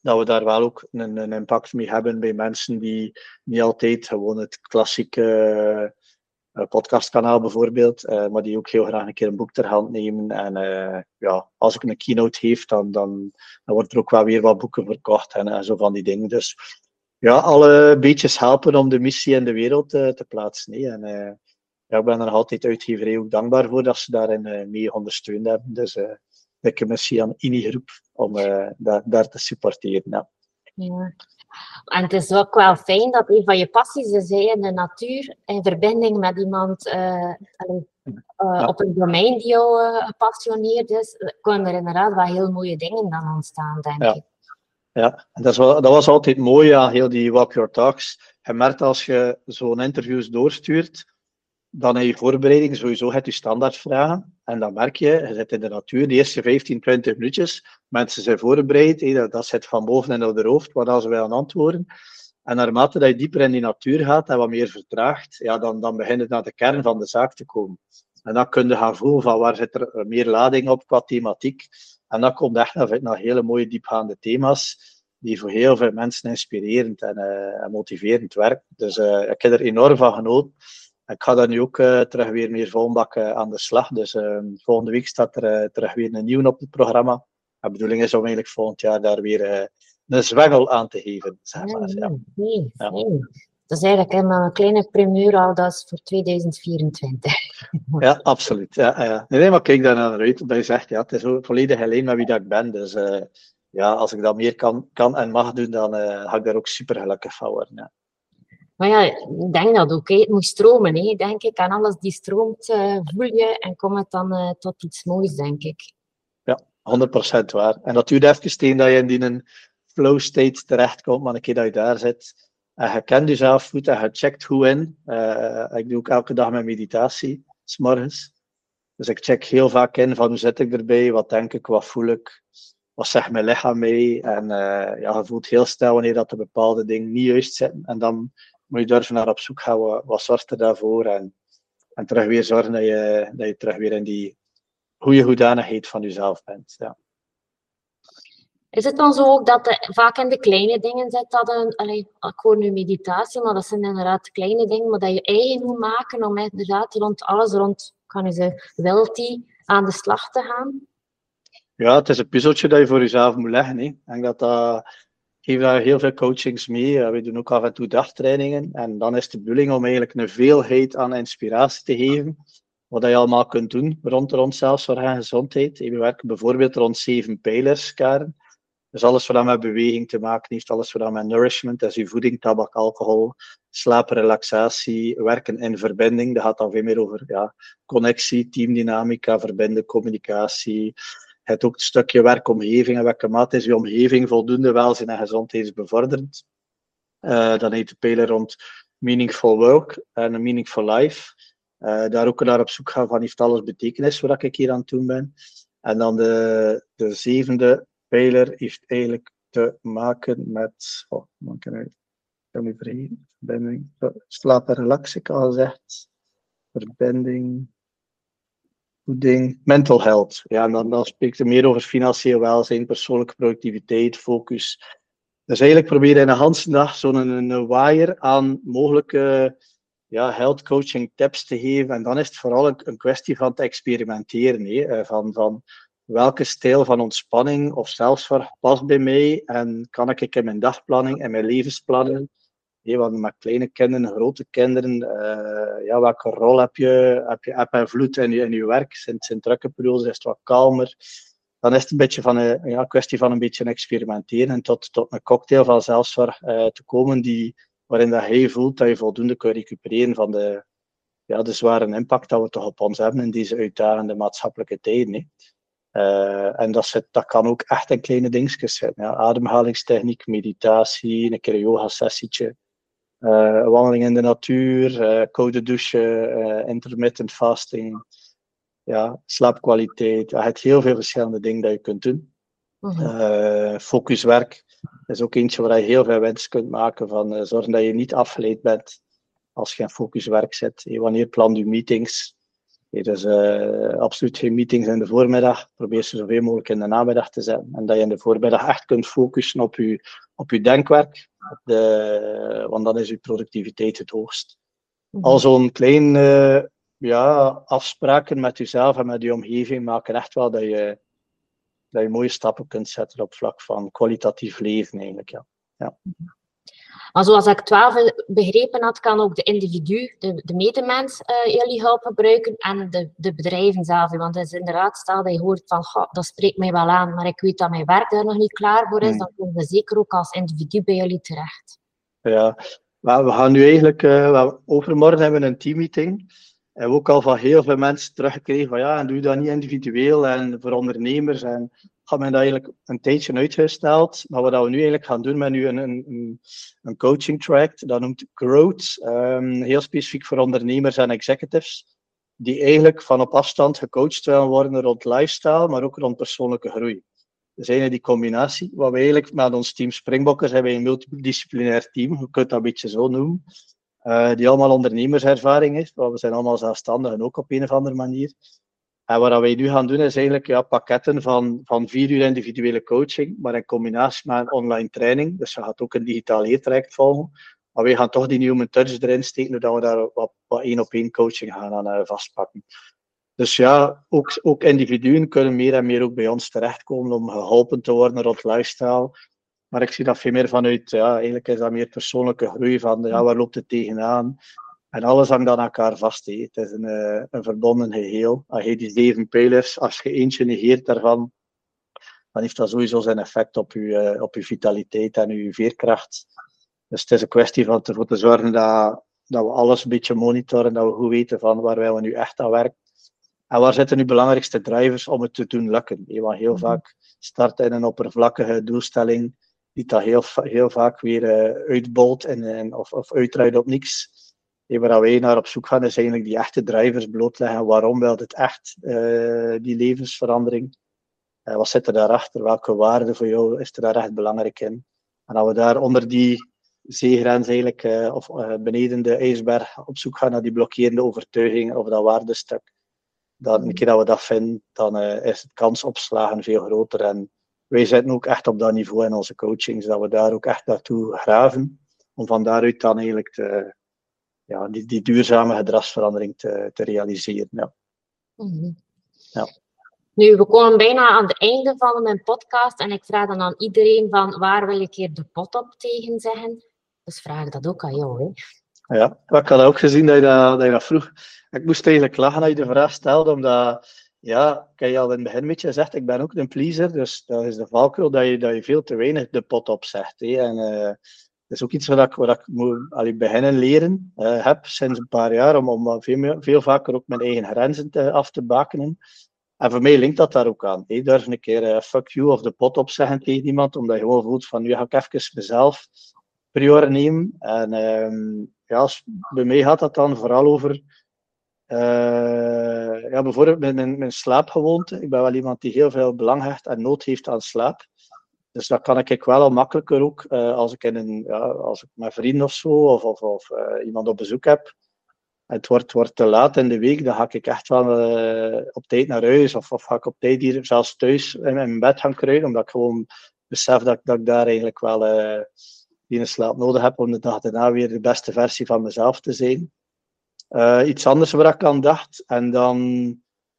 B: dat we daar wel ook een, een impact mee hebben bij mensen die niet altijd gewoon het klassieke uh, podcastkanaal bijvoorbeeld, uh, maar die ook heel graag een keer een boek ter hand nemen. En ja, als ik een keynote heeft, dan, dan, wordt er ook wel weer wat boeken verkocht en, zo van die dingen. Dus ja, alle beetjes helpen om de missie in de wereld te plaatsen. En ja, ik ben er nog altijd uitgeverij ook dankbaar voor dat ze daarin uh, mee ondersteund hebben. Dus uh, dikke merci aan Groep om uh, daar, daar te supporteren. Ja.
A: ja. En het is ook wel fijn dat een van je passies is in de natuur, in verbinding met iemand uh, ja. op een domein die jou gepassioneerd is, kunnen er inderdaad wel heel mooie dingen dan ontstaan, denk
B: ja.
A: ik.
B: Ja, dat, is wel, dat was altijd mooi aan heel die Walk Your Talks. Je merkt als je zo'n interviews doorstuurt, dan in je voorbereiding sowieso het je standaardvragen. En dan merk je, je zit in de natuur, de eerste 15, 20 minuutjes, mensen zijn voorbereid, dat, zit van boven in hun hoofd, waar ze aan antwoorden. En naarmate dat je dieper in die natuur gaat en wat meer vertraagt, ja, dan, dan begint het naar de kern van de zaak te komen. En dan kun je gaan voelen van waar zit er meer lading op qua thematiek. En dan komt echt naar, hele mooie diepgaande thema's, die voor heel veel mensen inspirerend en, uh, motiverend werken. Dus uh, ik heb er enorm van genoten. Ik ga daar nu ook uh, terug weer meer volbak uh, aan de slag. Dus uh, volgende week staat er uh, terug weer een nieuw op het programma. De bedoeling is om eigenlijk volgend jaar daar weer een zwengel aan te geven. Zeg maar. ja.
A: Nee, ja. nee. Dat is eigenlijk helemaal een kleine primeur al, dat is voor 2024.
B: ja, absoluut. Ja, ja. Nee, maar kijk daar naar uit, omdat je zegt, ja, het is volledig alleen met wie dat ik ben. Dus ja, als ik dat meer kan, kan en mag doen, dan ga ik daar ook super gelukkig van worden. Ja.
A: Maar ja, ik denk dat ook. Het moet stromen, hè, denk ik. En alles die stroomt, uh, voel je en komt het dan uh, tot iets moois, denk ik.
B: Ja, 100% waar. En dat duurt even tegen dat je in die flow state terechtkomt, maar een keer dat je daar zit, En je kent jezelf goed en je checkt hoe in. Uh, ik doe ook elke dag mijn meditatie, s'morgens. Dus ik check heel vaak in van hoe zit ik erbij, wat denk ik, wat voel ik, wat zegt mijn lichaam mee. En ja, je voelt heel snel wanneer dat de bepaalde dingen niet juist zitten. En dan moet je durven naar op zoek gaan, wat, wat zorgt er daarvoor? En, en terug weer zorgen dat je, dat je terug weer in die goede hoedanigheid van jezelf bent. Ja.
A: Is het dan zo ook dat er vaak in de kleine dingen zit dat een, allee, ik hoor nu meditatie, maar dat zijn inderdaad kleine dingen, maar dat je eigen moet maken om inderdaad rond alles rond, kan je zeggen, wilty aan de slag te gaan?
B: Ja, het is een puzzeltje dat je voor jezelf moet leggen. Hè. Ik denk dat dat geef daar heel veel coachings mee. We doen ook af en toe dagtrainingen. En dan is de bedoeling om eigenlijk een veelheid aan inspiratie te geven. Wat je allemaal kunt doen rond, rond zelfzorg en gezondheid. We werken bijvoorbeeld rond zeven pijlers, Karen. Dus alles wat met beweging te maken heeft, alles wat met nourishment, dat is je voeding, tabak, alcohol, slaap, relaxatie, werken in verbinding. Dat gaat dan veel meer over ja, connectie, teamdynamica, verbinden, communicatie. Het ook het stukje werkomgeving en welke mate is je omgeving voldoende welzijn en gezondheidsbevorderend. Uh, dan heet de pijler rond meaningful work en meaningful life. Uh, daar ook naar op zoek gaan van heeft alles betekenis wat ik hier aan het doen ben. En dan de, de zevende pijler heeft eigenlijk te maken met, oh, man kan ik, kan me vergeten, verbinding, slaap en relax, ik al gezegd, verbinding, voeding, mental health. Ja, en dan, dan spreekt het meer over financieel welzijn, persoonlijke productiviteit, focus. Dus eigenlijk probeer je in een hele dag zo'n een, een waaier aan mogelijke ja, health coaching tips te geven. En dan is het vooral een, een kwestie van te experimenteren. Hè? Eh, van, van welke stijl van ontspanning of zelfzorg past bij mij en kan ik in mijn dagplanning en mijn levensplanning, hey, met kleine kinderen, grote kinderen, uh, ja, welke rol heb je, heb je app en vloed in je, in werk? Zijn, zijn drukke periodes, is het wat kalmer? Dan is het een beetje van een ja, kwestie van een beetje experimenteren en tot, tot een cocktail van zelfzorg uh, te komen die, waarin dat hij voelt dat je voldoende kunt recupereren van de, ja, de zware impact dat we toch op ons hebben in deze uitdagende maatschappelijke tijden. Uh, en dat, zit, dat kan ook echt in kleine dingetjes zijn. Ja. Ademhalingstechniek, meditatie, een keer yoga-sessietje, wandeling in de natuur, uh, koude douchen, intermittent fasting, ja, slaapkwaliteit. Je hebt heel veel verschillende dingen dat je kunt doen. Mhm. focuswerk is ook eentje waar je heel veel winst kunt maken van zorgen dat je niet afgeleid bent als je in focuswerk zit. Wanneer plan je meetings? dus uh, absoluut geen meetings in de voormiddag. Probeer ze zoveel mogelijk in de namiddag te zetten. En dat je in de voormiddag echt kunt focussen op je, op je denkwerk. De, want dan is je productiviteit het hoogst. Mhm. Al zo'n klein uh, ja, afspraken met jezelf en met je omgeving maken echt wel dat je, dat je mooie stappen kunt zetten op vlak van kwalitatief leven eigenlijk. Ja. ja.
A: Maar zoals ik 12 begrepen had, kan ook de individu, de, de medemens, uh, jullie hulp gebruiken en de, de bedrijven zelf. Want het is inderdaad, stel dat je hoort van, dat spreekt mij wel aan, maar ik weet dat mijn werk daar nog niet klaar voor is, hmm. dan komen we zeker ook als individu bij jullie terecht.
B: Ja, maar we gaan nu eigenlijk, uh, overmorgen hebben we een teammeeting. En we ook al van heel veel mensen teruggekregen van ja, en doe dat niet individueel en voor ondernemers. En had men dat eigenlijk een tijdje uitgesteld. Maar wat we nu eigenlijk gaan doen met nu een, een, een coaching track, dat noemt Growth. Um, heel specifiek voor ondernemers en executives. Die eigenlijk van op afstand gecoacht willen worden rond lifestyle, maar ook rond persoonlijke groei. Dus eigenlijk die combinatie. Wat we eigenlijk met ons team Springbokkers hebben, een multidisciplinair team, je kunt dat een beetje zo noemen. Uh, die allemaal ondernemerservaring heeft. We zijn allemaal zelfstandigen ook op een of andere manier. En wat wij nu gaan doen is eigenlijk ja, pakketten van, van vier uur individuele coaching, maar in combinatie met een online training. Dus je gaat ook een digitaal leertraject volgen. Maar wij gaan toch die nieuwe touch erin steken, zodat we daar wat, één op één coaching gaan aan uh, vastpakken. Dus ja, ook, ook individuen kunnen meer en meer ook bij ons terechtkomen om geholpen te worden rond lifestyle. Maar ik zie dat veel meer vanuit, ja, eigenlijk is dat meer persoonlijke groei van, ja, waar loopt het tegenaan? En alles hangt aan elkaar vast. He. Het is een, uh, een verbonden geheel. Als je die zeven pijlers, als je eentje negeert daarvan, dan heeft dat sowieso zijn effect op je, uh, op je vitaliteit en je veerkracht. Dus het is een kwestie van ervoor te zorgen dat, dat we alles een beetje monitoren, dat we goed weten van waar wij nu echt aan werken. En waar zitten nu belangrijkste drivers om het te doen lukken? Want heel mhm. vaak start in een oppervlakkige doelstelling die dat heel, heel vaak weer uh, uitbolt en, en, of, of uitdraait op niks. En waar wij naar op zoek gaan, is eigenlijk die echte drivers blootleggen. Waarom wil het echt, uh, die levensverandering? Uh, wat zit er daarachter? Welke waarde voor jou is er daar echt belangrijk in? En als we daar onder die zeegrens eigenlijk, uh, of beneden de ijsberg op zoek gaan naar die blokkerende overtuiging of dat waardestuk, dan een keer dat we dat vinden, dan is het kans op slagen veel groter. En wij zitten ook echt op dat niveau in onze coachings, dat we daar ook echt naartoe graven, om van daaruit dan eigenlijk te, ja, die, die duurzame gedragsverandering te, te realiseren. Ja.
A: Mm ja. Nu, we komen bijna aan het einde van mijn podcast en ik vraag dan aan iedereen van waar wil ik hier de pot op tegen zeggen? Dus vraag dat ook aan jou. Hè?
B: Ja, ik had ook gezien dat je dat, dat je dat vroeg. Ik moest eigenlijk lachen dat je de vraag stelde, omdat ja, ik je al in het begin een beetje gezegd, ik ben ook een pleaser, dus dat is de valkuil dat je, dat je veel te weinig de pot opzegt. Hè. En uh, dat is ook iets wat ik, wat ik moet allee, beginnen leren uh, heb sinds een paar jaar, om, om veel, veel vaker ook mijn eigen grenzen af te bakenen. En voor mij linkt dat daar ook aan. Hè. Durf een keer uh, fuck you of de pot opzeggen tegen iemand, omdat je gewoon voelt van nu ga ik even mezelf prior nemen. En ehm, ja, bij mij gaat dat dan vooral over uh, ja, bijvoorbeeld mijn, mijn, mijn, slaapgewoonte. Ik ben wel iemand die heel veel belang hecht en nood heeft aan slaap. Dus dat kan ik wel al makkelijker ook uh, als ik in een, ja, als ik met vrienden of zo, of, of, of uh, iemand op bezoek heb. Het wordt, wordt te laat in de week, dan ga ik echt wel op tijd naar huis. Of, of ga ik op tijd hier zelfs thuis in mijn bed gaan kruiden, omdat ik gewoon besef dat, dat ik daar eigenlijk wel die slaap nodig heb om de dag daarna weer de beste versie van mezelf te zijn. Iets anders waar ik aan dacht. En dan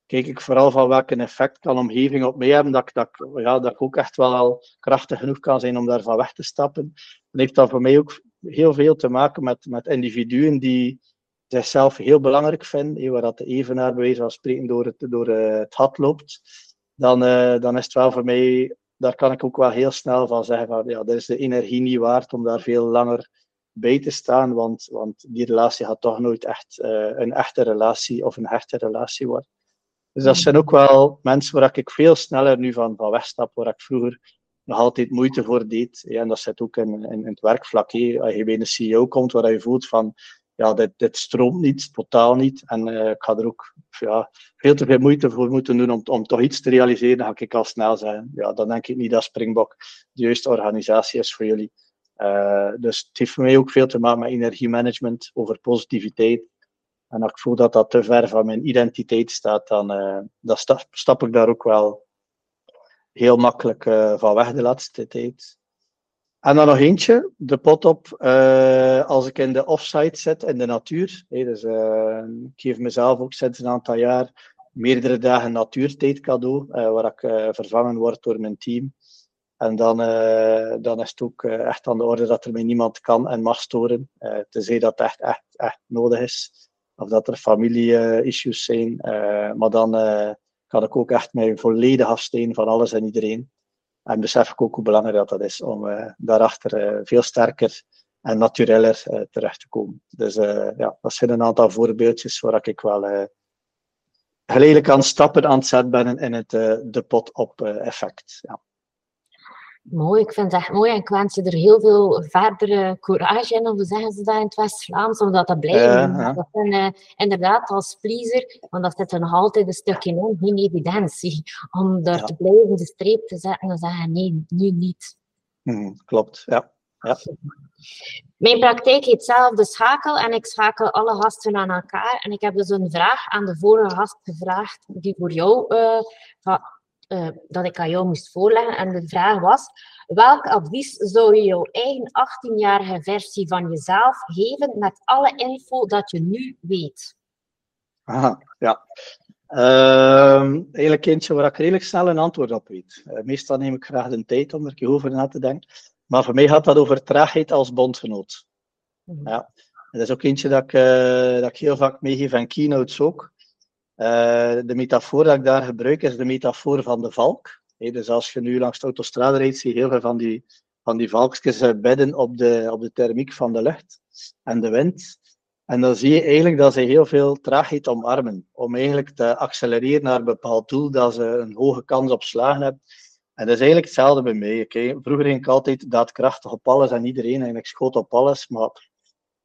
B: kijk ik vooral van welke effect kan omgeving op mij hebben, dat ik, dat, ja, dat ook echt wel krachtig genoeg kan zijn om daarvan weg te stappen. Dat heeft dan voor mij ook heel veel te maken met, met individuen die zichzelf heel belangrijk vinden, waar dat de evenaar bij wijze van spreken door het, door het had loopt, dan, uh, dan is het wel voor mij, daar kan ik ook wel heel snel van zeggen van ja, dat is de energie niet waard om daar veel langer bij te staan, want, want die relatie gaat toch nooit echt uh, een echte relatie of een hechte relatie worden. Dus dat zijn ook wel mensen waar ik veel sneller nu van, van wegstap, waar ik vroeger nog altijd moeite voor deed. Ja, en dat zit ook in, in, het werkvlak. Als je bij een CEO komt waar je voelt van, ja, dit, dit stroomt niet, totaal niet. En uh, ik ga er ook ja, veel te veel moeite voor moeten doen om, om toch iets te realiseren. Dan ga ik al snel zijn. Ja, dan denk ik niet dat Springbok de juiste organisatie is voor jullie. Uh, dus het heeft voor mij ook veel te maken met energiemanagement, over positiviteit. En als ik voel dat dat te ver van mijn identiteit staat, dan, dan stap, ik daar ook wel heel makkelijk uh, van weg de laatste tijd. En dan nog eentje, de pot op als ik in de offsite zit in de natuur. Dus, ik geef mezelf ook sinds een aantal jaar meerdere dagen natuurtijd cadeau, waar ik vervangen word door mijn team. En dan, dan is het ook echt aan de orde dat er mij niemand kan en mag storen. Uh, tenzij dat echt, echt, echt nodig is. Of dat er familie-issues zijn. maar dan kan ik ook echt mij volledig afsteken van alles en iedereen. En besef ik ook hoe belangrijk dat, is om daarachter veel sterker en natureller terecht te komen. Dus ja, dat zijn een aantal voorbeeldjes waar ik wel geleidelijk aan stappen aan het zetten ben in het de pot-op effect. Ja.
A: Mooi, ik vind het echt mooi en ik wens je er heel veel verdere courage in, of hoe zeggen ze dat in het West-Vlaams, omdat dat blijven. Ja, Dat vind, uh, inderdaad, als pleaser, want dat zit er nog altijd een stukje in, geen evidentie, om daar te blijven de streep te zetten en zeggen nee, nu niet.
B: Hmm, klopt, ja. ja.
A: Mijn praktijk heet zelf de schakel en ik schakel alle gasten aan elkaar. En ik heb dus een vraag aan de vorige gast gevraagd, die voor jou uh, uh, dat ik aan jou moest voorleggen. En de vraag was, welk advies zou je jouw eigen 18-jarige versie van jezelf geven met alle info dat je nu weet?
B: Aha, ja. Uh, eigenlijk eentje waar ik redelijk snel een antwoord op weet. Uh, meestal neem ik graag de tijd om er over na te denken. Maar voor mij gaat dat over traagheid als bondgenoot. Mm -hmm. Ja. Dat is ook eentje dat ik, uh, dat ik heel vaak meegeef aan keynotes ook. Uh, de metafoor dat ik daar gebruik is de metafoor van de valk. Dus als je nu langs de autostrade rijdt, zie je heel veel van die, van die valkjes uh, bedden op de, op de thermiek van de lucht en de wind. En dan zie je eigenlijk dat ze heel veel traagheid omarmen. Om eigenlijk te accelereren naar een bepaald doel dat ze een hoge kans op slagen hebben. En dat is eigenlijk hetzelfde bij mij. Okay? Vroeger ging ik altijd daadkrachtig op alles en iedereen. En ik schoot op alles, maar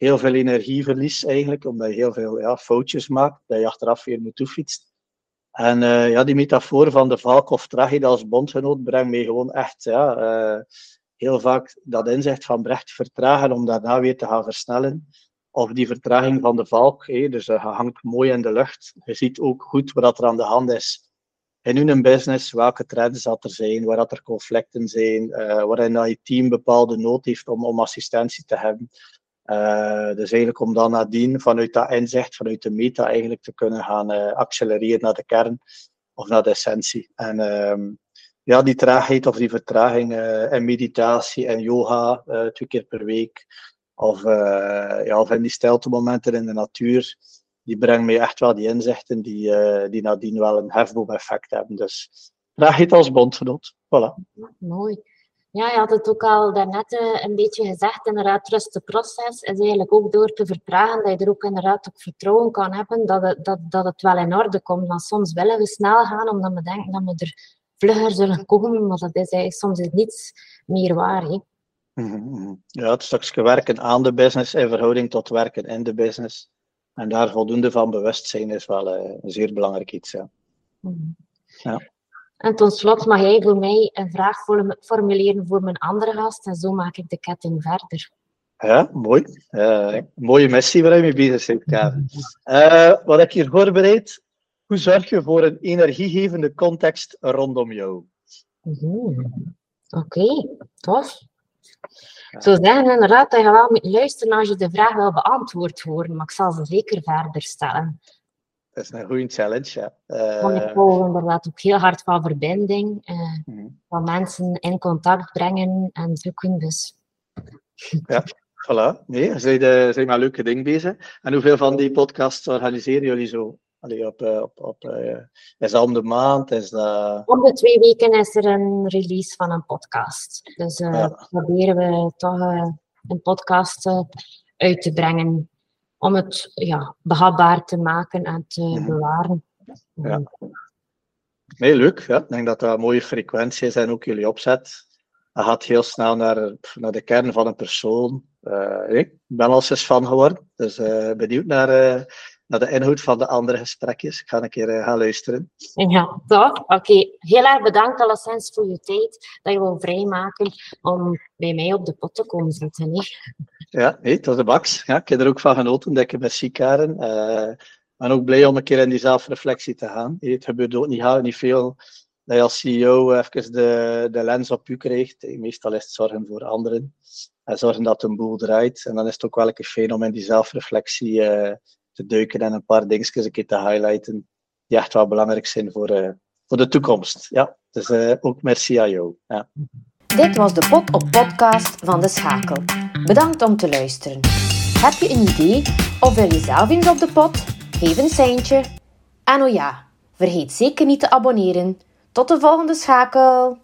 B: heel veel energieverlies eigenlijk, omdat je heel veel ja, foutjes maakt, dat je achteraf weer moet toefietsen. En uh, ja, die metafoor van de valk of tragedie als bondgenoot brengt mij gewoon echt ja, uh, heel vaak dat inzicht van Brecht vertragen om daarna weer te gaan versnellen. Of die vertraging van de valk, dus dat hangt mooi in de lucht. Je ziet ook goed wat er aan de hand is in hun business, welke trends dat er zijn, waar dat er conflicten zijn, waarin dat je team bepaalde nood heeft om, om assistentie te hebben. Uh, dus eigenlijk om dan nadien vanuit dat inzicht, vanuit de meta eigenlijk te kunnen gaan uh, accelereren naar de kern of naar de essentie. En uh, ja, die traagheid of die vertraging in meditatie en yoga twee keer per week of, ja, of in die stilte momenten in de natuur, die brengen mij echt wel die inzichten die, uh, die nadien wel een hefboom effect hebben. Dus traagheid als bondgenoot. Voilà.
A: Mooi. Ja, je had het ook al daarnet uh, een beetje gezegd, inderdaad, proces is eigenlijk ook door te vertragen, dat je er ook inderdaad ook vertrouwen kan hebben dat het, dat, dat het wel in orde komt. Want soms willen we snel gaan, omdat we denken dat we er vlugger zullen komen, maar dat is eigenlijk soms niets meer waar. Hè?
B: Mm-hmm. Ja, het stukje werken aan de business in verhouding tot werken in de business. En daar voldoende van bewust zijn is wel uh, een zeer belangrijk iets. Ja.
A: Mm-hmm. ja. En tot slot mag jij voor mij een vraag formuleren voor mijn andere gast en zo maak ik de ketting verder.
B: Ja, mooi. Uh, mooie missie waar je mee bezig bent, Karen. Uh, wat heb je hier voorbereid? Hoe zorg je voor een energiegevende context rondom jou?
A: Oké, okay, tof. Ik zou zeggen inderdaad dat je wel moet luisteren als je de vraag wel beantwoord horen, maar ik zal ze zeker verder stellen.
B: Dat is een goede challenge, ja.
A: Uh... Ik hou inderdaad ook heel hard van verbinding, uh, mm. van mensen in contact brengen en zoeken, dus...
B: Ja, voilà. Nee, zijn, de, zijn maar leuke dingen bezig. En hoeveel van die podcasts organiseren jullie zo? Allee, op, eh, op, op, uh, is dat om de maand? Is dat...
A: Om de twee weken is er een release van een podcast. Dus uh, ja. proberen we toch uh, een podcast uit te brengen om het ja, behapbaar te maken en te bewaren.
B: Ja. Nee, leuk. Ja. Ik denk dat dat een mooie frequentie is en ook jullie opzet. Dat gaat heel snel naar, naar de kern van een persoon. ik ben al eens van geworden, dus benieuwd naar naar de inhoud van de andere gesprekjes. Ik ga een keer uh, gaan luisteren.
A: Ja, toch? Oké. Heel erg bedankt alleszins voor je tijd dat je wil vrijmaken om bij mij op de pot te komen zitten. Hè?
B: Ja, nee, tot de baks. Ja, ik heb er ook van genoten dat ik met Karen. Uh, ben ook blij om een keer in die zelfreflectie te gaan. Het gebeurt ook niet, niet veel dat je als CEO even de, de lens op u krijgt. Meestal is het zorgen voor anderen en zorgen dat een boel draait. En dan is het ook wel een fijn om in die zelfreflectie uh, te duiken en een paar dingetjes een keer te highlighten die echt wel belangrijk zijn voor, uh, voor de toekomst. Ja, dus uh, ook merci aan jou. Ja.
A: Dit was de Pot op podcast van De Schakel. Bedankt om te luisteren. Heb je een idee of wil je zelf eens op de pot? Geef een seintje. En oh ja, vergeet zeker niet te abonneren. Tot de volgende schakel!